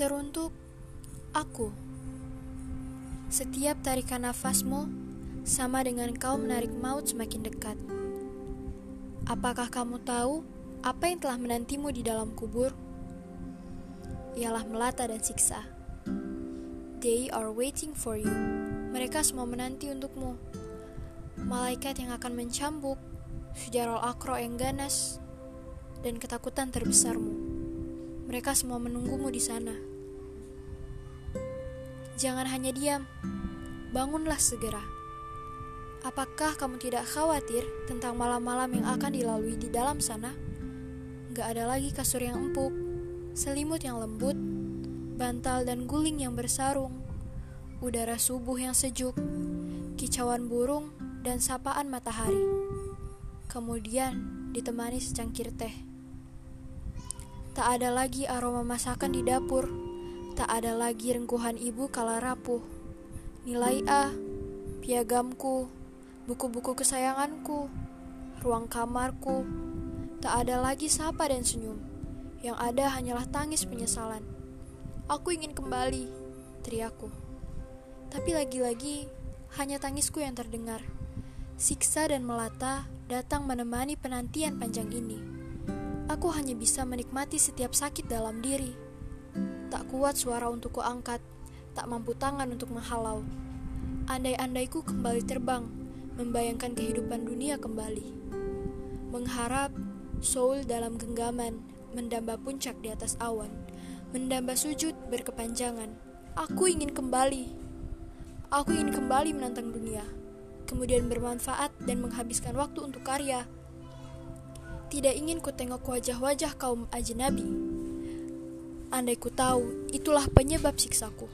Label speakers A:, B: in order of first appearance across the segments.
A: Teruntuk aku. Setiap tarikan nafasmu sama dengan kau menarik maut semakin dekat. Apakah kamu tahu apa yang telah menantimu di dalam kubur? Ialah melata dan siksa. They are waiting for you. Mereka semua menanti untukmu. Malaikat yang akan mencambuk, sejarah akro yang ganas, dan ketakutan terbesarmu. Mereka semua menunggumu di sana. Jangan hanya diam, bangunlah segera. Apakah kamu tidak khawatir tentang malam-malam yang akan dilalui di dalam sana? Gak ada lagi kasur yang empuk, selimut yang lembut, bantal dan guling yang bersarung, udara subuh yang sejuk, kicauan burung, dan sapaan matahari. Kemudian ditemani secangkir teh. Tak ada lagi aroma masakan di dapur Tak ada lagi rengkuhan ibu kala rapuh. Nilai A, piagamku, buku-buku kesayanganku, ruang kamarku. Tak ada lagi sapa dan senyum. Yang ada hanyalah tangis penyesalan. Aku ingin kembali, teriakku. Tapi lagi-lagi hanya tangisku yang terdengar. Siksa dan melata datang menemani penantian panjang ini. Aku hanya bisa menikmati setiap sakit dalam diri Tak kuat suara untuk kuangkat, tak mampu tangan untuk menghalau. Andai-andaiku kembali terbang, membayangkan kehidupan dunia kembali. Mengharap soul dalam genggaman, mendamba puncak di atas awan, mendamba sujud berkepanjangan. Aku ingin kembali. Aku ingin kembali menantang dunia, kemudian bermanfaat dan menghabiskan waktu untuk karya. Tidak ingin ku tengok wajah-wajah kaum ajnabi Andai ku tahu, itulah penyebab siksaku.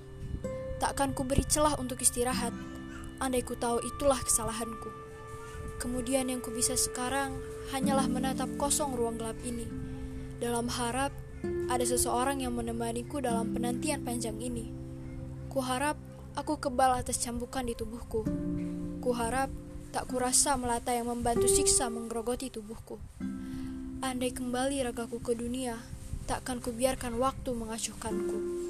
A: Takkan ku beri celah untuk istirahat. Andai ku tahu itulah kesalahanku. Kemudian yang ku bisa sekarang hanyalah menatap kosong ruang gelap ini. Dalam harap ada seseorang yang menemaniku dalam penantian panjang ini. Ku harap aku kebal atas cambukan di tubuhku. Ku harap tak kurasa melata yang membantu siksa menggerogoti tubuhku. Andai kembali ragaku ke dunia, takkan kubiarkan waktu mengacuhkanku.